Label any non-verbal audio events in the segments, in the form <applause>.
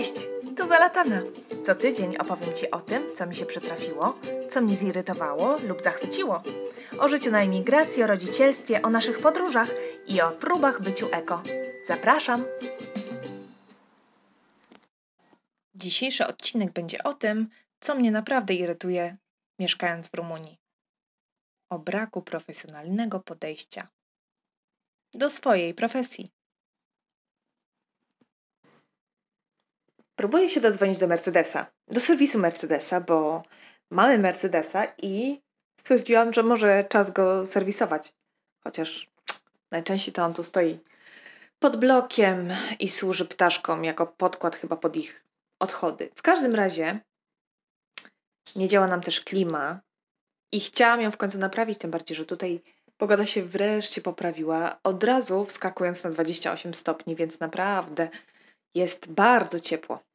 Cześć, tu Zalatana. Co tydzień opowiem Ci o tym, co mi się przytrafiło, co mnie zirytowało lub zachwyciło. O życiu na emigracji, o rodzicielstwie, o naszych podróżach i o próbach byciu eko. Zapraszam! Dzisiejszy odcinek będzie o tym, co mnie naprawdę irytuje mieszkając w Rumunii. O braku profesjonalnego podejścia do swojej profesji. Próbuję się dodzwonić do Mercedesa, do serwisu Mercedesa, bo mamy Mercedesa i stwierdziłam, że może czas go serwisować. Chociaż najczęściej to on tu stoi pod blokiem i służy ptaszkom jako podkład chyba pod ich odchody. W każdym razie nie działa nam też klima i chciałam ją w końcu naprawić, tym bardziej, że tutaj pogoda się wreszcie poprawiła, od razu wskakując na 28 stopni, więc naprawdę jest bardzo ciepło.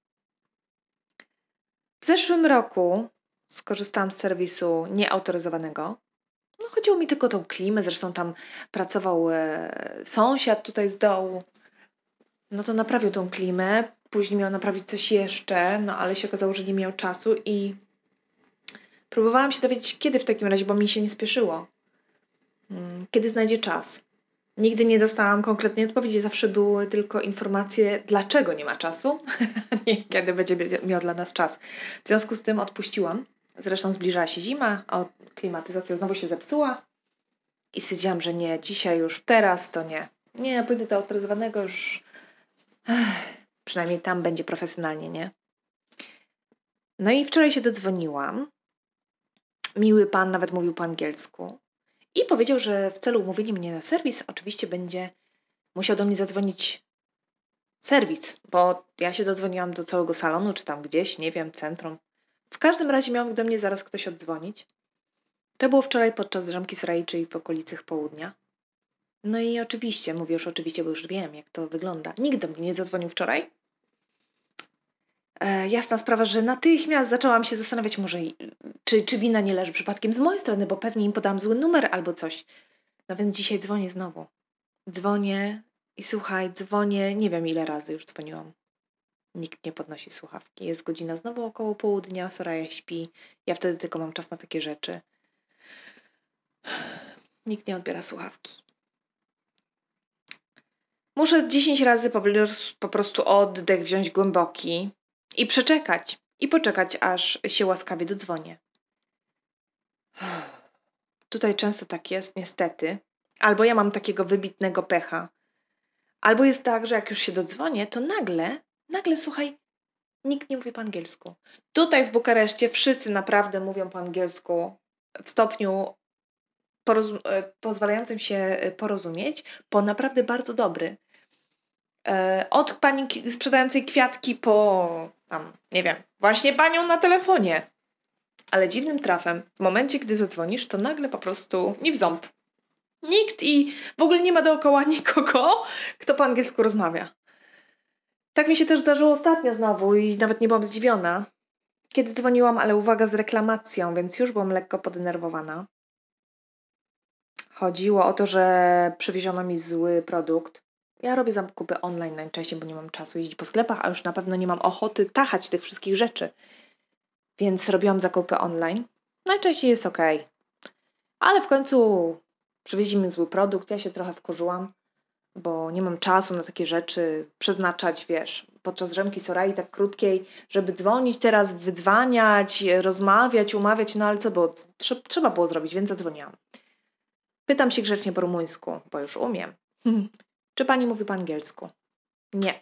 W zeszłym roku skorzystałam z serwisu nieautoryzowanego. No, chodziło mi tylko o tą klimę, zresztą tam pracował e, sąsiad tutaj z dołu. No to naprawił tą klimę, później miał naprawić coś jeszcze, no ale się okazało, że nie miał czasu i próbowałam się dowiedzieć, kiedy w takim razie, bo mi się nie spieszyło. Mm, kiedy znajdzie czas. Nigdy nie dostałam konkretnej odpowiedzi, zawsze były tylko informacje, dlaczego nie ma czasu, <laughs> nie kiedy będzie miał dla nas czas. W związku z tym odpuściłam. Zresztą zbliżała się zima, a klimatyzacja znowu się zepsuła i stwierdziłam, że nie, dzisiaj już, teraz to nie. Nie, pójdę do autoryzowanego już. Ech, <sighs> przynajmniej tam będzie profesjonalnie, nie? No i wczoraj się dodzwoniłam. Miły pan nawet mówił po angielsku. I powiedział, że w celu umówienia mnie na serwis oczywiście będzie musiał do mnie zadzwonić serwis, bo ja się dodzwoniłam do całego salonu, czy tam gdzieś, nie wiem, centrum. W każdym razie miał do mnie zaraz ktoś oddzwonić. To było wczoraj podczas drzemki Srai, czyli w okolicach południa. No i oczywiście, mówię już oczywiście, bo już wiem, jak to wygląda. Nikt do mnie nie zadzwonił wczoraj, jasna sprawa, że natychmiast zaczęłam się zastanawiać, może czy, czy wina nie leży przypadkiem z mojej strony, bo pewnie im podałam zły numer albo coś. No więc dzisiaj dzwonię znowu. Dzwonię i słuchaj, dzwonię, nie wiem ile razy już dzwoniłam. Nikt nie podnosi słuchawki. Jest godzina znowu około południa, Soraya śpi. Ja wtedy tylko mam czas na takie rzeczy. Nikt nie odbiera słuchawki. Muszę 10 razy po prostu oddech wziąć głęboki, i przeczekać, i poczekać, aż się łaskawie dodzwonię. Tutaj często tak jest, niestety. Albo ja mam takiego wybitnego pecha. Albo jest tak, że jak już się dodzwonię, to nagle, nagle słuchaj, nikt nie mówi po angielsku. Tutaj w Bukareszcie wszyscy naprawdę mówią po angielsku w stopniu e, pozwalającym się porozumieć, po naprawdę bardzo dobry. E, od pani sprzedającej kwiatki po tam, nie wiem, właśnie panią na telefonie. Ale dziwnym trafem, w momencie, gdy zadzwonisz, to nagle po prostu nie w ząb. Nikt i w ogóle nie ma dookoła <laughs> nikogo, kto po angielsku rozmawia. Tak mi się też zdarzyło ostatnio znowu i nawet nie byłam zdziwiona. Kiedy dzwoniłam, ale uwaga, z reklamacją, więc już byłam lekko podenerwowana. Chodziło o to, że przywieziono mi zły produkt. Ja robię zakupy online najczęściej, bo nie mam czasu jeździć po sklepach, a już na pewno nie mam ochoty tachać tych wszystkich rzeczy. Więc robiłam zakupy online. Najczęściej jest ok. Ale w końcu przywieźli mi zły produkt, ja się trochę wkurzyłam, bo nie mam czasu na takie rzeczy przeznaczać, wiesz, podczas rzemki Sorai tak krótkiej, żeby dzwonić teraz, wydzwaniać, rozmawiać, umawiać, no ale co było? Trzeba było zrobić, więc zadzwoniłam. Pytam się grzecznie po rumuńsku, bo już umiem. <laughs> Czy pani mówi po angielsku? Nie.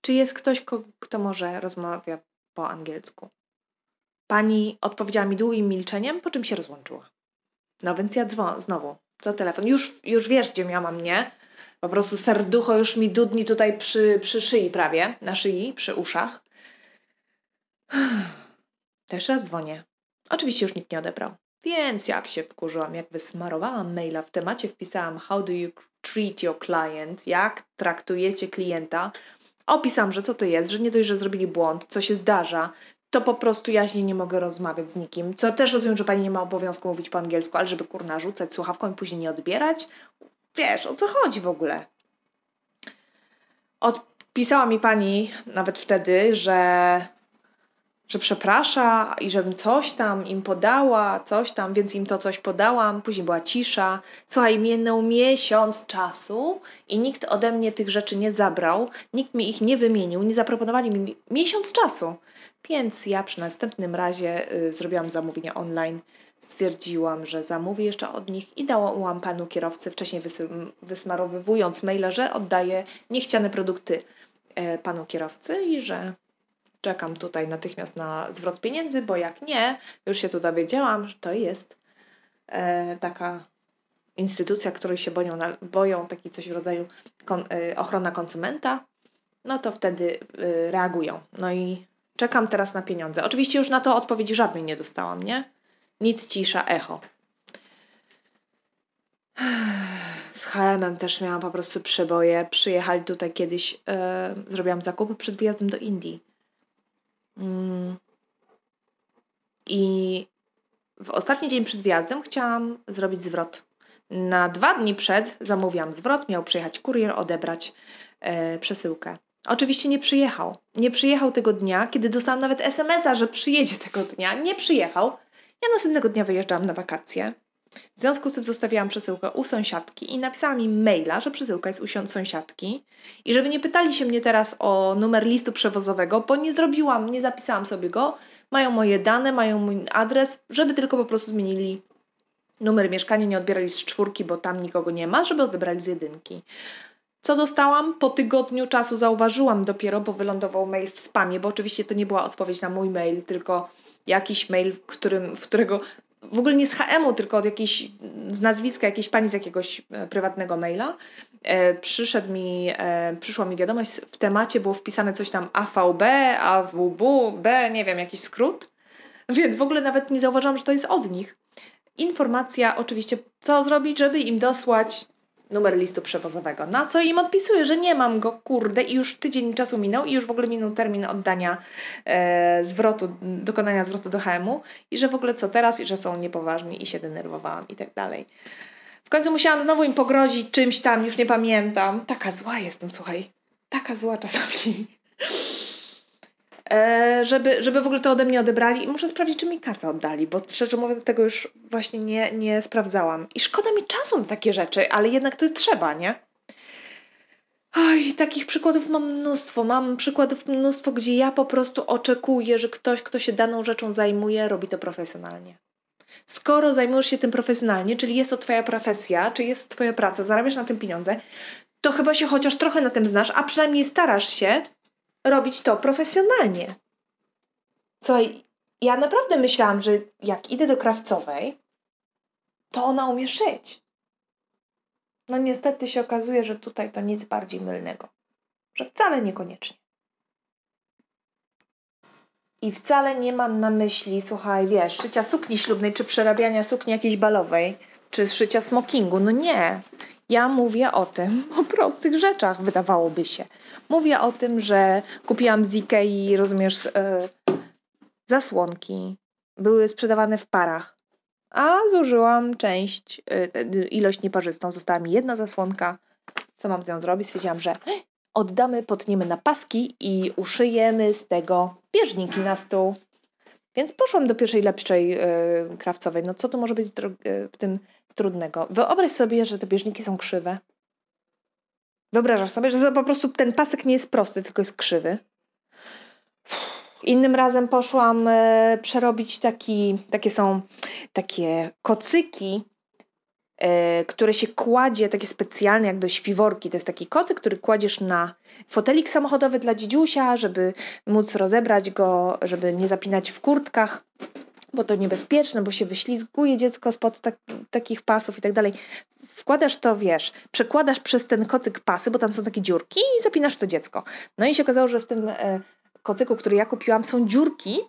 Czy jest ktoś, kto może rozmawia po angielsku? Pani odpowiedziała mi długim milczeniem, po czym się rozłączyła. No więc ja dzwonię znowu za telefon. Już, już wiesz, gdzie miałam mnie. Po prostu serducho już mi dudni tutaj przy, przy szyi prawie, na szyi, przy uszach. <sighs> Też raz dzwonię. Oczywiście już nikt nie odebrał. Więc jak się wkurzyłam, jak wysmarowałam maila w temacie, wpisałam how do you treat your client, jak traktujecie klienta, opisałam, że co to jest, że nie dość, że zrobili błąd, co się zdarza, to po prostu jaźnie nie mogę rozmawiać z nikim. Co też rozumiem, że pani nie ma obowiązku mówić po angielsku, ale żeby kurna rzucać słuchawką i później nie odbierać. Wiesz, o co chodzi w ogóle? Od, pisała mi pani nawet wtedy, że, że przeprasza i żebym coś tam im podała, coś tam, więc im to coś podałam. Później była cisza. Słuchaj, minął miesiąc czasu i nikt ode mnie tych rzeczy nie zabrał, nikt mi ich nie wymienił, nie zaproponowali mi miesiąc czasu. Więc ja przy następnym razie y, zrobiłam zamówienie online Stwierdziłam, że zamówię jeszcze od nich i dałam panu kierowcy, wcześniej wysmarowywując maila, że oddaję niechciane produkty e, panu kierowcy i że czekam tutaj natychmiast na zwrot pieniędzy, bo jak nie, już się tu dowiedziałam, że to jest e, taka instytucja, której się boją, boją taki coś w rodzaju kon, e, ochrona konsumenta, no to wtedy reagują. No i czekam teraz na pieniądze. Oczywiście już na to odpowiedzi żadnej nie dostałam, nie? Nic cisza, echo. Z HM też miałam po prostu przeboje. Przyjechali tutaj kiedyś, yy, zrobiłam zakupy przed wyjazdem do Indii. Yy. I w ostatni dzień przed wyjazdem chciałam zrobić zwrot. Na dwa dni przed zamówiłam zwrot, miał przyjechać kurier, odebrać yy, przesyłkę. Oczywiście nie przyjechał. Nie przyjechał tego dnia, kiedy dostałam nawet SMS-a, że przyjedzie tego dnia. Nie przyjechał. Ja następnego dnia wyjeżdżałam na wakacje. W związku z tym zostawiłam przesyłkę u sąsiadki i napisałam im maila, że przesyłka jest u sąsiadki i żeby nie pytali się mnie teraz o numer listu przewozowego, bo nie zrobiłam, nie zapisałam sobie go. Mają moje dane, mają mój adres, żeby tylko po prostu zmienili numer mieszkania, nie odbierali z czwórki, bo tam nikogo nie ma, żeby odebrali z jedynki. Co dostałam? Po tygodniu czasu zauważyłam dopiero, bo wylądował mail w spamie, bo oczywiście to nie była odpowiedź na mój mail, tylko jakiś mail, którym, w którego w ogóle nie z HM-u, tylko od jakiejś, z nazwiska jakiejś pani z jakiegoś e, prywatnego maila. E, przyszedł mi, e, przyszła mi wiadomość, w temacie było wpisane coś tam AVB, AWB, B, nie wiem, jakiś skrót. Więc w ogóle nawet nie zauważyłam, że to jest od nich. Informacja oczywiście, co zrobić, żeby im dosłać numer listu przewozowego. Na co im odpisuję, że nie mam go, kurde, i już tydzień czasu minął i już w ogóle minął termin oddania e, zwrotu, dokonania zwrotu do HM-u i że w ogóle co teraz i że są niepoważni i się denerwowałam i tak dalej. W końcu musiałam znowu im pogrozić czymś tam, już nie pamiętam. Taka zła jestem, słuchaj. Taka zła czasami. E, żeby, żeby w ogóle to ode mnie odebrali i muszę sprawdzić, czy mi kasę oddali, bo szczerze mówiąc tego już właśnie nie, nie sprawdzałam. I szkoda mi czasu na takie rzeczy, ale jednak to trzeba, nie? Oj, takich przykładów mam mnóstwo. Mam przykładów mnóstwo, gdzie ja po prostu oczekuję, że ktoś, kto się daną rzeczą zajmuje, robi to profesjonalnie. Skoro zajmujesz się tym profesjonalnie, czyli jest to Twoja profesja, czy jest Twoja praca, zarabiasz na tym pieniądze, to chyba się chociaż trochę na tym znasz, a przynajmniej starasz się robić to profesjonalnie. Co ja naprawdę myślałam, że jak idę do krawcowej, to ona umie szyć. No niestety się okazuje, że tutaj to nic bardziej mylnego. Że wcale niekoniecznie. I wcale nie mam na myśli, słuchaj, wiesz, szycia sukni ślubnej, czy przerabiania sukni jakiejś balowej, czy szycia smokingu. No nie. Ja mówię o tym, <laughs> o prostych rzeczach, wydawałoby się. Mówię o tym, że kupiłam z Ikei, rozumiesz, yy, zasłonki. Były sprzedawane w parach. A zużyłam część, yy, ilość nieparzystą. Została mi jedna zasłonka. Co mam z nią zrobić? Stwierdziłam, że oddamy, potniemy na paski i uszyjemy z tego bieżniki na stół. Więc poszłam do pierwszej lepszej yy, krawcowej. No co tu może być w tym trudnego? Wyobraź sobie, że te bieżniki są krzywe. Wyobrażasz sobie, że po prostu ten pasek nie jest prosty, tylko jest krzywy. Innym razem poszłam e, przerobić taki, takie są takie kocyki, e, które się kładzie, takie specjalne jakby śpiworki. To jest taki kocyk, który kładziesz na fotelik samochodowy dla dzidziusia, żeby móc rozebrać go, żeby nie zapinać w kurtkach bo to niebezpieczne, bo się wyślizguje dziecko spod tak, takich pasów i tak dalej. Wkładasz to, wiesz, przekładasz przez ten kocyk pasy, bo tam są takie dziurki i zapinasz to dziecko. No i się okazało, że w tym e, kocyku, który ja kupiłam, są dziurki,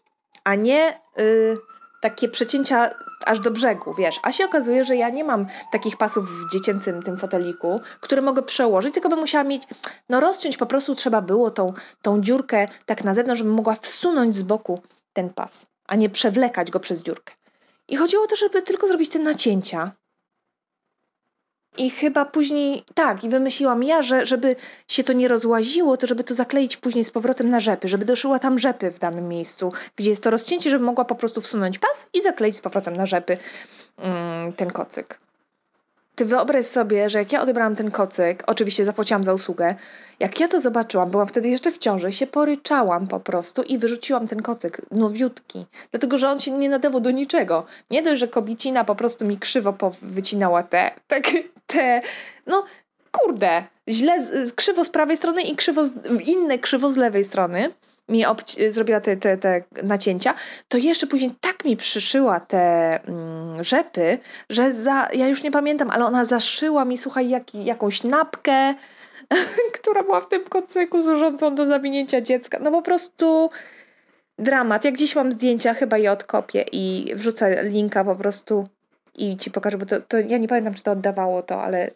a nie y, takie przecięcia aż do brzegu, wiesz. A się okazuje, że ja nie mam takich pasów w dziecięcym tym foteliku, które mogę przełożyć, tylko bym musiała mieć, no rozciąć po prostu trzeba było tą, tą dziurkę tak na zewnątrz, żebym mogła wsunąć z boku ten pas a nie przewlekać go przez dziurkę. I chodziło o to, żeby tylko zrobić te nacięcia. I chyba później, tak, i wymyśliłam ja, że żeby się to nie rozłaziło, to żeby to zakleić później z powrotem na rzepy, żeby doszyła tam rzepy w danym miejscu, gdzie jest to rozcięcie, żeby mogła po prostu wsunąć pas i zakleić z powrotem na rzepy mm, ten kocyk. Ty wyobraź sobie, że jak ja odebrałam ten kocyk, oczywiście zapłaciłam za usługę, jak ja to zobaczyłam, byłam wtedy jeszcze w ciąży, się poryczałam po prostu i wyrzuciłam ten kocyk nowiutki, dlatego że on się nie nadawał do niczego. Nie dość, że kobicina po prostu mi krzywo wycinała te, tak, te, no kurde, źle, krzywo z prawej strony i krzywo, z, inne krzywo z lewej strony mi zrobiła te, te, te nacięcia, to jeszcze później tak mi przyszyła te mm, rzepy, że za, ja już nie pamiętam, ale ona zaszyła mi, słuchaj, jak, jakąś napkę, <laughs> która była w tym kocyku służącą do zawinięcia dziecka. No po prostu dramat. Jak dziś mam zdjęcia, chyba je odkopię i wrzucę linka po prostu i ci pokażę, bo to, to ja nie pamiętam, czy to oddawało to, ale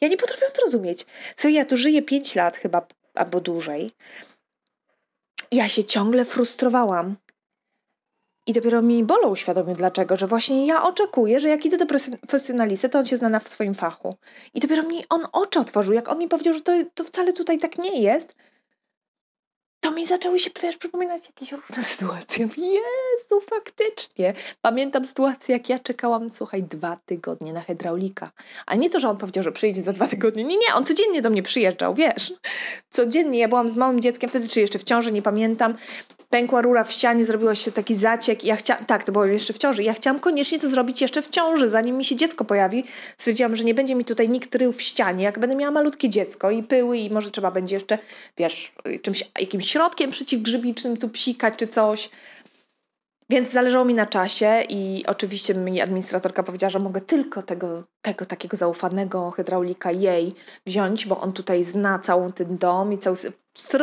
ja nie potrafię zrozumieć. Co ja tu żyję 5 lat chyba, albo dłużej ja się ciągle frustrowałam. I dopiero mi Bolo uświadomił dlaczego, że właśnie ja oczekuję, że jak idę do profesjonalisty, to on się zna w swoim fachu. I dopiero mi on oczy otworzył, jak on mi powiedział, że to, to wcale tutaj tak nie jest, to mi zaczęły się, wiesz, przypominać jakieś różne sytuacje. <laughs> Jezu, faktycznie. Pamiętam sytuację, jak ja czekałam, słuchaj, dwa tygodnie na hydraulika. A nie to, że on powiedział, że przyjdzie za dwa tygodnie. Nie, nie, on codziennie do mnie przyjeżdżał, wiesz. Codziennie. Ja byłam z małym dzieckiem wtedy, czy jeszcze w ciąży, nie pamiętam pękła rura w ścianie, zrobiło się taki zaciek. Ja chciałam, tak, to było jeszcze w ciąży. Ja chciałam koniecznie to zrobić jeszcze w ciąży, zanim mi się dziecko pojawi. Stwierdziłam, że nie będzie mi tutaj nikt rył w ścianie, jak będę miała malutkie dziecko i pyły i może trzeba będzie jeszcze, wiesz, czymś, jakimś środkiem przeciwgrzybicznym tu psikać czy coś. Więc zależało mi na czasie i oczywiście mi administratorka powiedziała, że mogę tylko tego, tego takiego zaufanego hydraulika jej wziąć, bo on tutaj zna cały ten dom i cały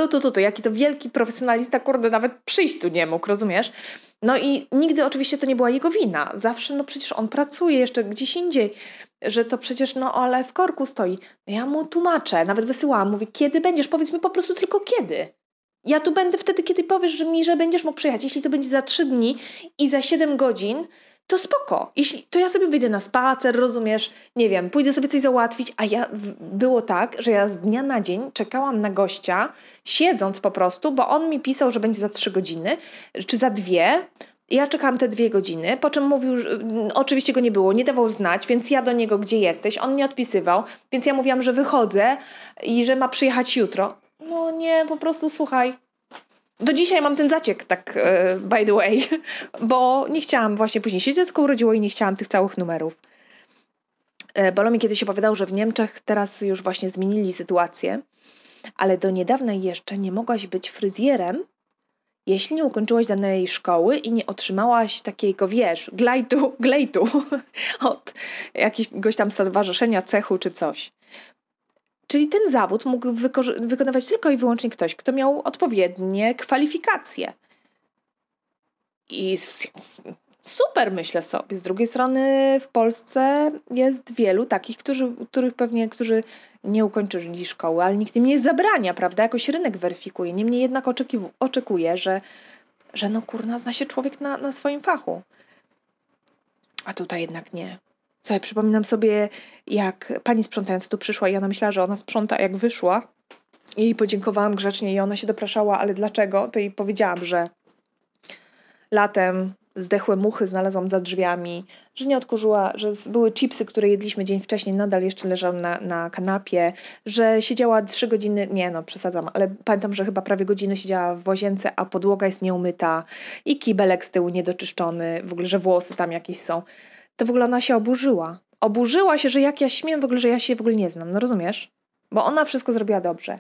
to, to, jaki to wielki profesjonalista, kurde, nawet przyjść tu nie mógł, rozumiesz? No i nigdy oczywiście to nie była jego wina. Zawsze, no przecież on pracuje jeszcze gdzieś indziej, że to przecież, no ale w korku stoi. Ja mu tłumaczę, nawet wysyłałam, mówię, kiedy będziesz? Powiedz mi po prostu tylko kiedy. Ja tu będę wtedy, kiedy powiesz że mi, że będziesz mógł przyjechać. Jeśli to będzie za trzy dni i za siedem godzin, to spoko. Jeśli, to ja sobie wyjdę na spacer, rozumiesz, nie wiem, pójdę sobie coś załatwić, a ja było tak, że ja z dnia na dzień czekałam na gościa, siedząc po prostu, bo on mi pisał, że będzie za trzy godziny, czy za dwie. Ja czekałam te dwie godziny, po czym mówił, że mm, oczywiście go nie było, nie dawał znać, więc ja do niego, gdzie jesteś, on nie odpisywał, więc ja mówiłam, że wychodzę i że ma przyjechać jutro. No nie, po prostu słuchaj, do dzisiaj mam ten zaciek, tak e, by the way, <laughs> bo nie chciałam, właśnie później się dziecko urodziło i nie chciałam tych całych numerów. E, Bolo mi kiedyś opowiadał, że w Niemczech teraz już właśnie zmienili sytuację, ale do niedawna jeszcze nie mogłaś być fryzjerem, jeśli nie ukończyłaś danej szkoły i nie otrzymałaś takiego, wiesz, glejtu, glejtu <laughs> od jakiegoś tam stowarzyszenia, cechu czy coś. Czyli ten zawód mógł wykonywać tylko i wyłącznie ktoś, kto miał odpowiednie kwalifikacje. I super, myślę sobie. Z drugiej strony w Polsce jest wielu takich, którzy, których pewnie, którzy nie ukończyli szkoły, ale nikt im nie zabrania, prawda? Jakoś rynek weryfikuje. Niemniej jednak oczekuje, że, że no kurna, zna się człowiek na, na swoim fachu. A tutaj jednak nie. Słuchaj, przypominam sobie, jak pani sprzątając tu przyszła i ona myślała, że ona sprząta jak wyszła. I podziękowałam grzecznie i ona się dopraszała, ale dlaczego? To jej powiedziałam, że latem zdechłe muchy znalazłam za drzwiami, że nie odkurzyła, że były chipsy, które jedliśmy dzień wcześniej, nadal jeszcze leżały na, na kanapie, że siedziała trzy godziny, nie no, przesadzam, ale pamiętam, że chyba prawie godzinę siedziała w łazience, a podłoga jest nieumyta i kibelek z tyłu niedoczyszczony, w ogóle, że włosy tam jakieś są to w ogóle ona się oburzyła. Oburzyła się, że jak ja śmiem w ogóle, że ja się w ogóle nie znam, no rozumiesz? Bo ona wszystko zrobiła dobrze.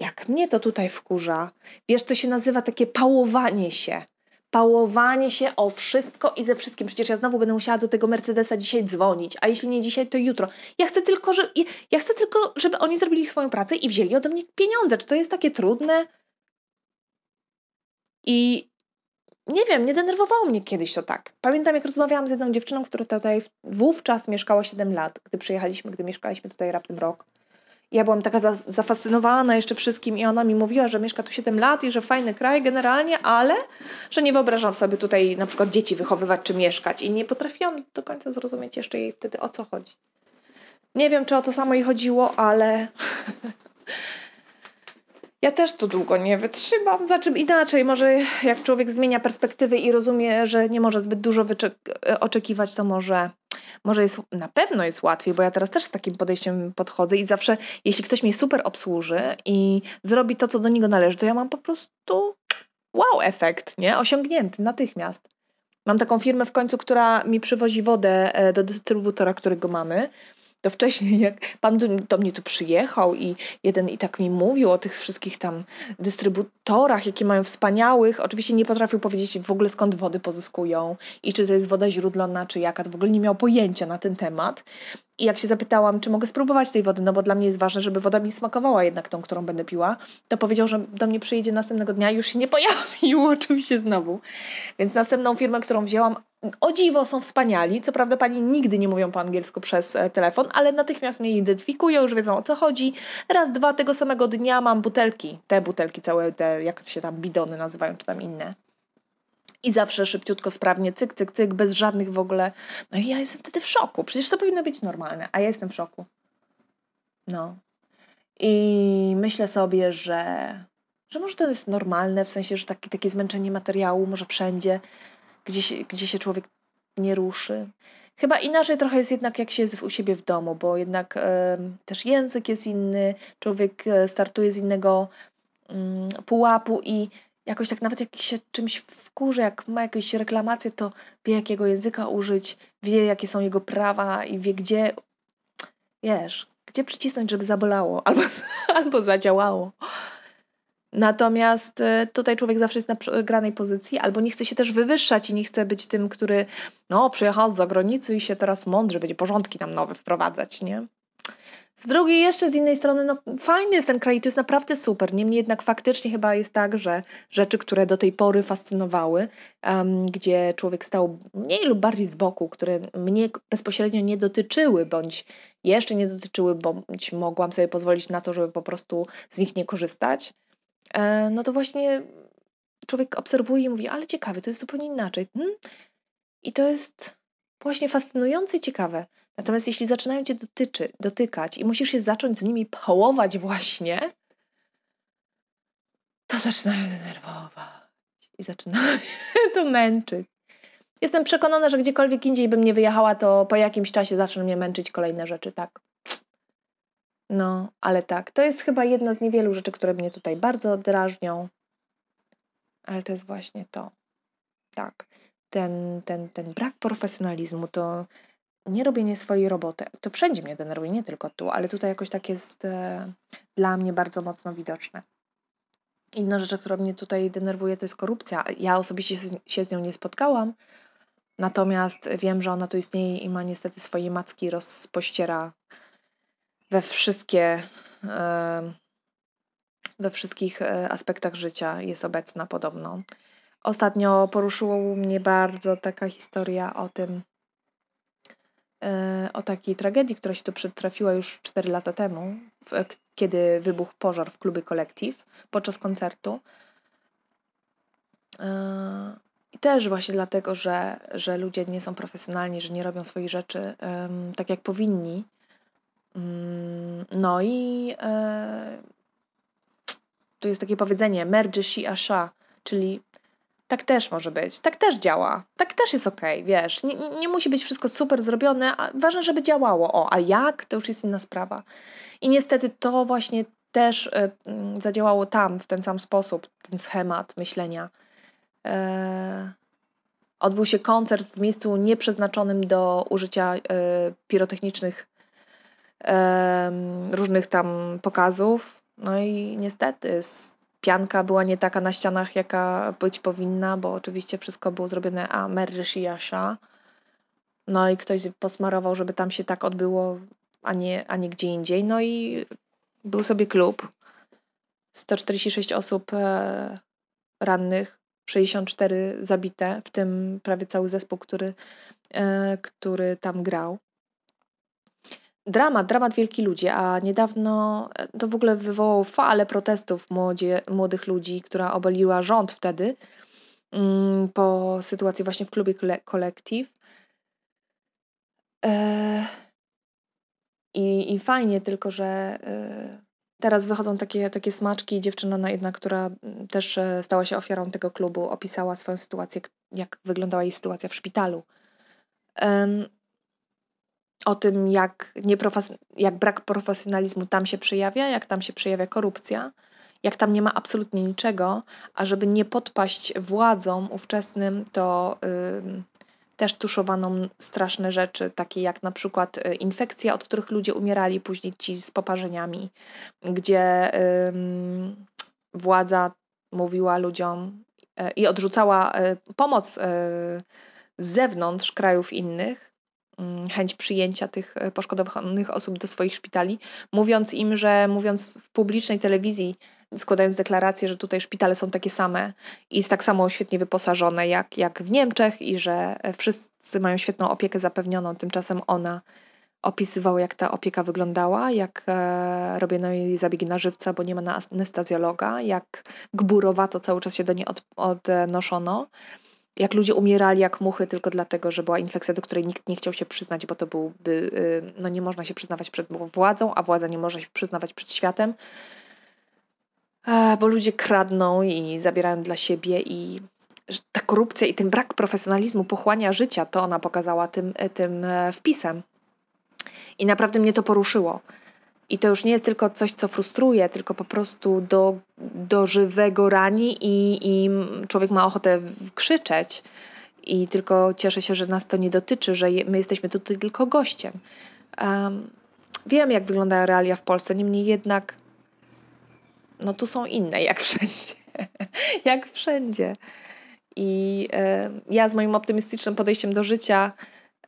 Jak mnie to tutaj wkurza, wiesz, to się nazywa takie pałowanie się. Pałowanie się o wszystko i ze wszystkim. Przecież ja znowu będę musiała do tego Mercedesa dzisiaj dzwonić, a jeśli nie dzisiaj, to jutro. Ja chcę tylko, że, ja chcę tylko żeby oni zrobili swoją pracę i wzięli ode mnie pieniądze. Czy to jest takie trudne? I nie wiem, nie denerwowało mnie kiedyś to tak. Pamiętam, jak rozmawiałam z jedną dziewczyną, która tutaj wówczas mieszkała 7 lat, gdy przyjechaliśmy, gdy mieszkaliśmy tutaj raptem rok. Ja byłam taka za, zafascynowana jeszcze wszystkim i ona mi mówiła, że mieszka tu 7 lat i że fajny kraj generalnie, ale że nie wyobrażam sobie tutaj na przykład dzieci wychowywać czy mieszkać i nie potrafiłam do końca zrozumieć jeszcze jej wtedy o co chodzi. Nie wiem, czy o to samo jej chodziło, ale <laughs> ja też to długo nie wytrzymam. Znaczy inaczej, może jak człowiek zmienia perspektywy i rozumie, że nie może zbyt dużo oczekiwać, to może, może jest, na pewno jest łatwiej, bo ja teraz też z takim podejściem podchodzę i zawsze, jeśli ktoś mnie super obsłuży i zrobi to, co do niego należy, to ja mam po prostu wow efekt, nie? Osiągnięty natychmiast. Mam taką firmę w końcu, która mi przywozi wodę e, do dystrybutora, którego mamy to wcześniej, jak pan do, do, mnie tu przyjechał i jeden i tak mi mówił o tych wszystkich tam dystrybutorach, jakie mają wspaniałych, oczywiście nie potrafił powiedzieć w ogóle skąd wody pozyskują i czy to jest woda źródlana, czy jaka, to w ogóle nie miał pojęcia na ten temat. I jak się zapytałam, czy mogę spróbować tej wody, no bo dla mnie jest ważne, żeby woda mi smakowała jednak tą, którą będę piła, to powiedział, że do mnie przyjedzie następnego dnia już się nie pojawił, <laughs> oczywiście znowu. Więc następną firmę, którą wzięłam, o dziwo są wspaniali. Co prawda pani nigdy nie mówią po angielsku przez e, telefon, ale natychmiast mnie identyfikują, już wiedzą o co chodzi. Raz, dwa tego samego dnia mam butelki, te butelki całe, te jak się tam bidony nazywają, czy tam inne i zawsze szybciutko, sprawnie, cyk, cyk, cyk, bez żadnych w ogóle. No i ja jestem wtedy w szoku. Przecież to powinno być normalne, a ja jestem w szoku. No. I myślę sobie, że, że może to jest normalne, w sensie, że taki, takie zmęczenie materiału może wszędzie, gdzie się, gdzie się człowiek nie ruszy. Chyba inaczej trochę jest jednak, jak się jest u siebie w domu, bo jednak też język jest inny, człowiek e, startuje z innego y, pułapu i jakoś tak nawet jak się czymś wkurzy, jak ma jakieś reklamacje, to wie jakiego języka użyć, wie jakie są jego prawa i wie gdzie, wiesz, gdzie przycisnąć, żeby zabolało <laughs> albo, albo zadziałało. Natomiast e, tutaj człowiek zawsze jest na granej pozycji, albo nie chce się też wywyższać i nie chce być tym, który no, przyjechał z zagranicy i się teraz mądrzy, będzie porządki nam nowe wprowadzać, nie? Z drugiej jeszcze z innej strony, no fajny jest ten kraj, to jest naprawdę super. Niemniej jednak faktycznie chyba jest tak, że rzeczy, które do tej pory fascynowały, um, gdzie człowiek stał mniej lub bardziej z boku, które mnie bezpośrednio nie dotyczyły, bądź jeszcze nie dotyczyły, bądź mogłam sobie pozwolić na to, żeby po prostu z nich nie korzystać, e, no to właśnie człowiek obserwuje i mówi, ale ciekawe, to jest zupełnie inaczej. Hmm? I to jest właśnie fascynujące i ciekawe. Natomiast jeśli zaczynają cię dotyczy, dotykać i musisz się zacząć z nimi połować właśnie, to zaczynają denerwować i zaczynają <laughs> to męczyć. Jestem przekonana, że gdziekolwiek indziej bym nie wyjechała, to po jakimś czasie zaczną mnie męczyć kolejne rzeczy, tak. No, ale tak, to jest chyba jedna z niewielu rzeczy, które mnie tutaj bardzo drażnią. Ale to jest właśnie to. Tak. Ten, ten, ten brak profesjonalizmu, to nie robienie swojej roboty. To wszędzie mnie denerwuje, nie tylko tu, ale tutaj jakoś tak jest e, dla mnie bardzo mocno widoczne. Inna rzecz, która mnie tutaj denerwuje, to jest korupcja. Ja osobiście się z nią nie spotkałam, natomiast wiem, że ona tu istnieje i ma niestety swoje macki rozpościera we wszystkie e, we wszystkich e, aspektach życia jest obecna podobno. Ostatnio poruszyło mnie bardzo taka historia o tym, E, o takiej tragedii, która się tu przytrafiła już 4 lata temu, kiedy wybuchł pożar w klubie Kolektyw podczas koncertu. E, I też właśnie dlatego, że, że ludzie nie są profesjonalni, że nie robią swoich rzeczy tak jak powinni. Mm, no i e, tu jest takie powiedzenie merge shi asha, czyli tak też może być, tak też działa, tak też jest okej, okay, wiesz, nie, nie musi być wszystko super zrobione, ważne, żeby działało. O, a jak, to już jest inna sprawa. I niestety to właśnie też y, zadziałało tam w ten sam sposób, ten schemat myślenia. E, odbył się koncert w miejscu nieprzeznaczonym do użycia y, pirotechnicznych różnych tam pokazów. No i niestety pianka była nie taka na ścianach, jaka być powinna, bo oczywiście wszystko było zrobione a Merryshiyasha. No i ktoś posmarował, żeby tam się tak odbyło, a nie, a nie gdzie indziej. No i był sobie klub. 146 osób e, rannych, 64 zabite, w tym prawie cały zespół, który, e, który tam grał dramat, dramat wielki ludzie, a niedawno e, to w ogóle wywołało falę protestów młodzie, młodych ludzi, która obaliła rząd wtedy mm, po sytuacji właśnie w klubie kolektyw. E, I, i fajnie, tylko że teraz wychodzą takie, takie smaczki. Dziewczyna jedna, która też stała się ofiarą tego klubu, opisała swoją sytuację, jak wyglądała jej sytuacja w szpitalu. O tym, jak, jak brak profesjonalizmu tam się przejawia, jak tam się przejawia korupcja, jak tam nie ma absolutnie niczego, a żeby nie podpaść władzom ówczesnym, to yy, też tuszowano straszne rzeczy, takie jak na przykład y, infekcje, od których ludzie umierali, później ci z poparzeniami, gdzie yy, władza mówiła ludziom yy, i odrzucała y, pomoc y, z zewnątrz krajów innych, chęć przyjęcia tych e, poszkodowanych osób do swoich szpitali, mówiąc im, że mówiąc w publicznej telewizji, składając deklarację, że tutaj szpitale są takie same i jest tak samo świetnie wyposażone jak, jak w Niemczech i że wszyscy mają świetną opiekę zapewnioną, tymczasem ona opisywała, jak ta opieka wyglądała, jak e, robiono jej zabiegi na żywca, bo nie ma anestezjologa, jak gburowato cały czas się do niej od, odnoszono jak ludzie umierali jak muchy tylko dlatego, że była infekcja, do której nikt nie chciał się przyznać, bo to byłby, y, no nie można się przyznawać przed władzą, a władza nie może się przyznawać przed światem, bo ludzie kradną i zabierają dla siebie i ta korupcja i ten brak profesjonalizmu pochłania życia, to ona pokazała tym, tym e, wpisem. I naprawdę mnie to poruszyło. I to już nie jest tylko coś, co frustruje, tylko po prostu do, do żywego rani i, i człowiek ma ochotę krzyczeć. I tylko cieszę się, że nas to nie dotyczy, że my jesteśmy tutaj tylko gościem. Um, wiem, jak wyglądają realia w Polsce, niemniej jednak no tu są inne, jak wszędzie. <laughs> jak wszędzie. I e, ja z moim optymistycznym podejściem do życia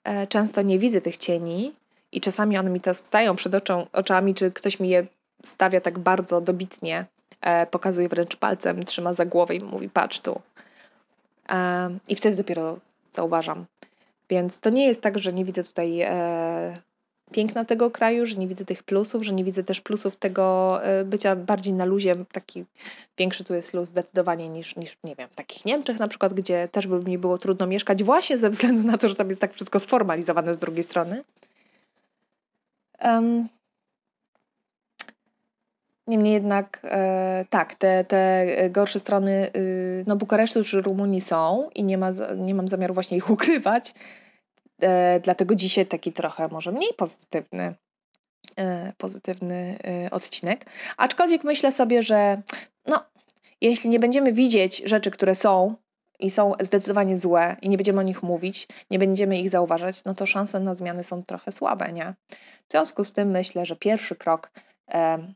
e, często nie widzę tych cieni, i czasami one mi to stają przed oczą, oczami, czy ktoś mi je stawia tak bardzo dobitnie, e, pokazuje wręcz palcem, trzyma za głowę i mówi patrz tu. E, I wtedy dopiero zauważam. Więc to nie jest tak, że nie widzę tutaj e, piękna tego kraju, że nie widzę tych plusów, że nie widzę też plusów tego e, bycia bardziej na luzie. Taki większy tu jest luz zdecydowanie niż, niż, nie wiem, w takich Niemczech na przykład, gdzie też by mi było trudno mieszkać właśnie ze względu na to, że tam jest tak wszystko sformalizowane z drugiej strony. Um, Niemniej jednak e, tak, te, te gorsze strony y, no, Bukaresztu czy Rumunii są i nie, ma, nie mam zamiaru właśnie ich ukrywać. E, dlatego dzisiaj taki trochę może mniej pozytywny, e, pozytywny e, odcinek. Aczkolwiek myślę sobie, że no, jeśli nie będziemy widzieć rzeczy, które są, i są zdecydowanie złe i nie będziemy o nich mówić, nie będziemy ich zauważać, no to szanse na zmiany są trochę słabe, nie? W związku z tym myślę, że pierwszy krok, e,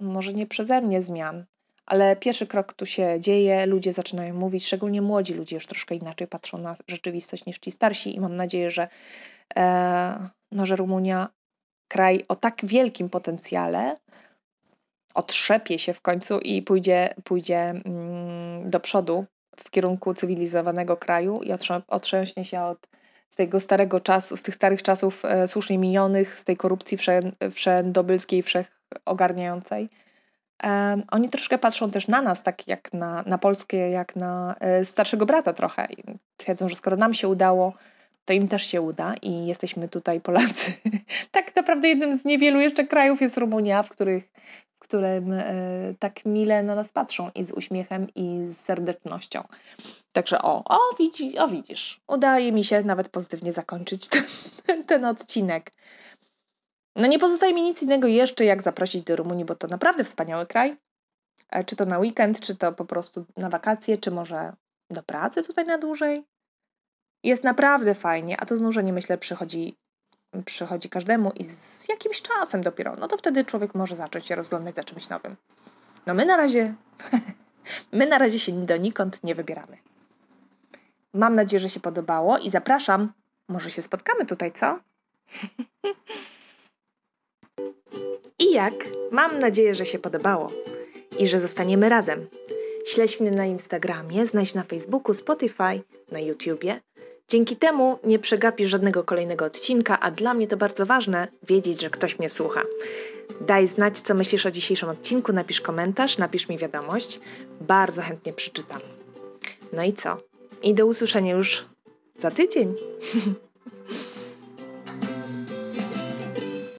może nie przeze mnie zmian, ale pierwszy krok tu się dzieje, ludzie zaczynają mówić, szczególnie młodzi ludzie już troszkę inaczej patrzą na rzeczywistość niż ci starsi i mam nadzieję, że, e, no, że Rumunia, kraj o tak wielkim potencjale, otrzepie się w końcu i pójdzie, pójdzie mm, do przodu w kierunku cywilizowanego kraju i otrząśnie się od tego starego czasu, z tych starych czasów e, słusznie minionych, z tej korupcji wszędobylskiej, wszechogarniającej. Oni troszkę patrzą też na nas, tak jak na, na Polskę, jak na e, starszego brata trochę. Twierdzą, że skoro nam się udało, to im też się uda i jesteśmy tutaj Polacy. <laughs> tak naprawdę jednym z niewielu jeszcze krajów jest Rumunia, w których którym e, tak mile na nas patrzą i z uśmiechem i z serdecznością. Także o, o, widzi, o widzisz, udaje mi się nawet pozytywnie zakończyć ten, ten odcinek. No nie pozostaje mi nic innego jeszcze, jak zaprosić do Rumunii, bo to naprawdę wspaniały kraj. E, czy to na weekend, czy to po prostu na wakacje, czy może do pracy tutaj na dłużej. Jest naprawdę fajnie, a to znużenie myślę przychodzi przychodzi każdemu i z jakimś czasem dopiero, no to wtedy człowiek może zacząć się rozglądać za czymś nowym. No my na razie, <laughs> my na razie się donikąd nie wybieramy. Mam nadzieję, że się podobało i zapraszam. Może się spotkamy tutaj, co? <laughs> I jak? Mam nadzieję, że się podobało i że zostaniemy razem. Śledź mnie na Instagramie, znajdź na Facebooku, Spotify, na YouTubie Dzięki temu nie przegapisz żadnego kolejnego odcinka, a dla mnie to bardzo ważne wiedzieć, że ktoś mnie słucha. Daj znać, co myślisz o dzisiejszym odcinku, napisz komentarz, napisz mi wiadomość. Bardzo chętnie przeczytam. No i co? I do usłyszenia już za tydzień. <laughs>